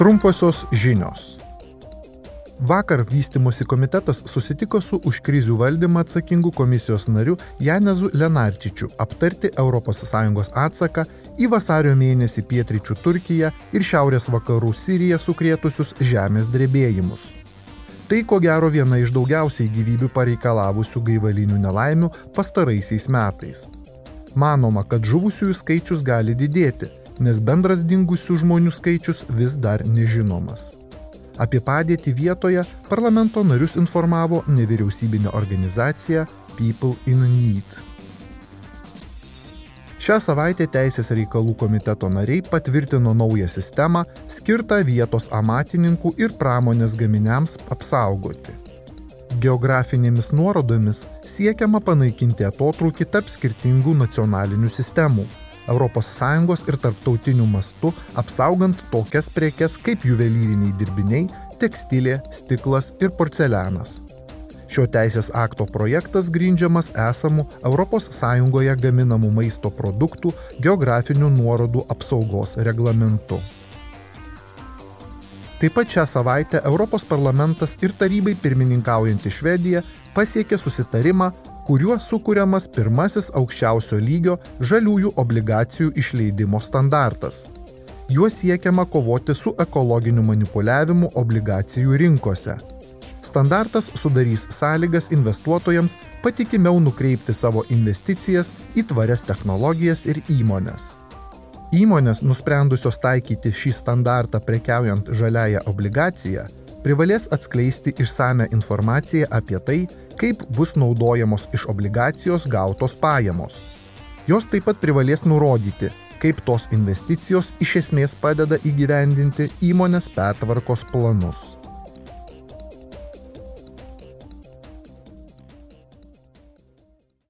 Trumposios žinios. Vakar vystimosi komitetas susitiko su už krizių valdymą atsakingu komisijos nariu Janezu Lenarčičiu aptarti ES atsaką į vasario mėnesį pietryčių Turkiją ir šiaurės vakarų Siriją sukrėtusius žemės drebėjimus. Tai ko gero viena iš daugiausiai gyvybių pareikalavusių gaivalinių nelaimių pastaraisiais metais. Manoma, kad žuvusiųjų skaičius gali didėti, nes bendras dingusių žmonių skaičius vis dar nežinomas. Apie padėtį vietoje parlamento narius informavo nevyriausybinė organizacija People in Need. Šią savaitę Teisės reikalų komiteto nariai patvirtino naują sistemą skirtą vietos amatininkų ir pramonės gaminiams apsaugoti. Geografinėmis nuorodomis siekiama panaikinti atotrukį tarp skirtingų nacionalinių sistemų ES ir tarptautiniu mastu, apsaugant tokias prekes kaip juvelyriniai dirbiniai, tekstilė, stiklas ir porcelianas. Šio teisės akto projektas grindžiamas esamų ES gaminamų maisto produktų geografinių nuorodų apsaugos reglamentu. Taip pat šią savaitę Europos parlamentas ir tarybai pirmininkaujantį Švediją pasiekė susitarimą kuriuo sukūriamas pirmasis aukščiausio lygio žaliųjų obligacijų išleidimo standartas. Juo siekiama kovoti su ekologiniu manipuliavimu obligacijų rinkose. Standartas sudarys sąlygas investuotojams patikimiau nukreipti savo investicijas į tvarias technologijas ir įmonės. Įmonės nusprendusios taikyti šį standartą prekiaujant žaliąją obligaciją privalės atskleisti išsame informaciją apie tai, kaip bus naudojamos iš obligacijos gautos pajamos. Jos taip pat privalės nurodyti, kaip tos investicijos iš esmės padeda įgyvendinti įmonės pertvarkos planus.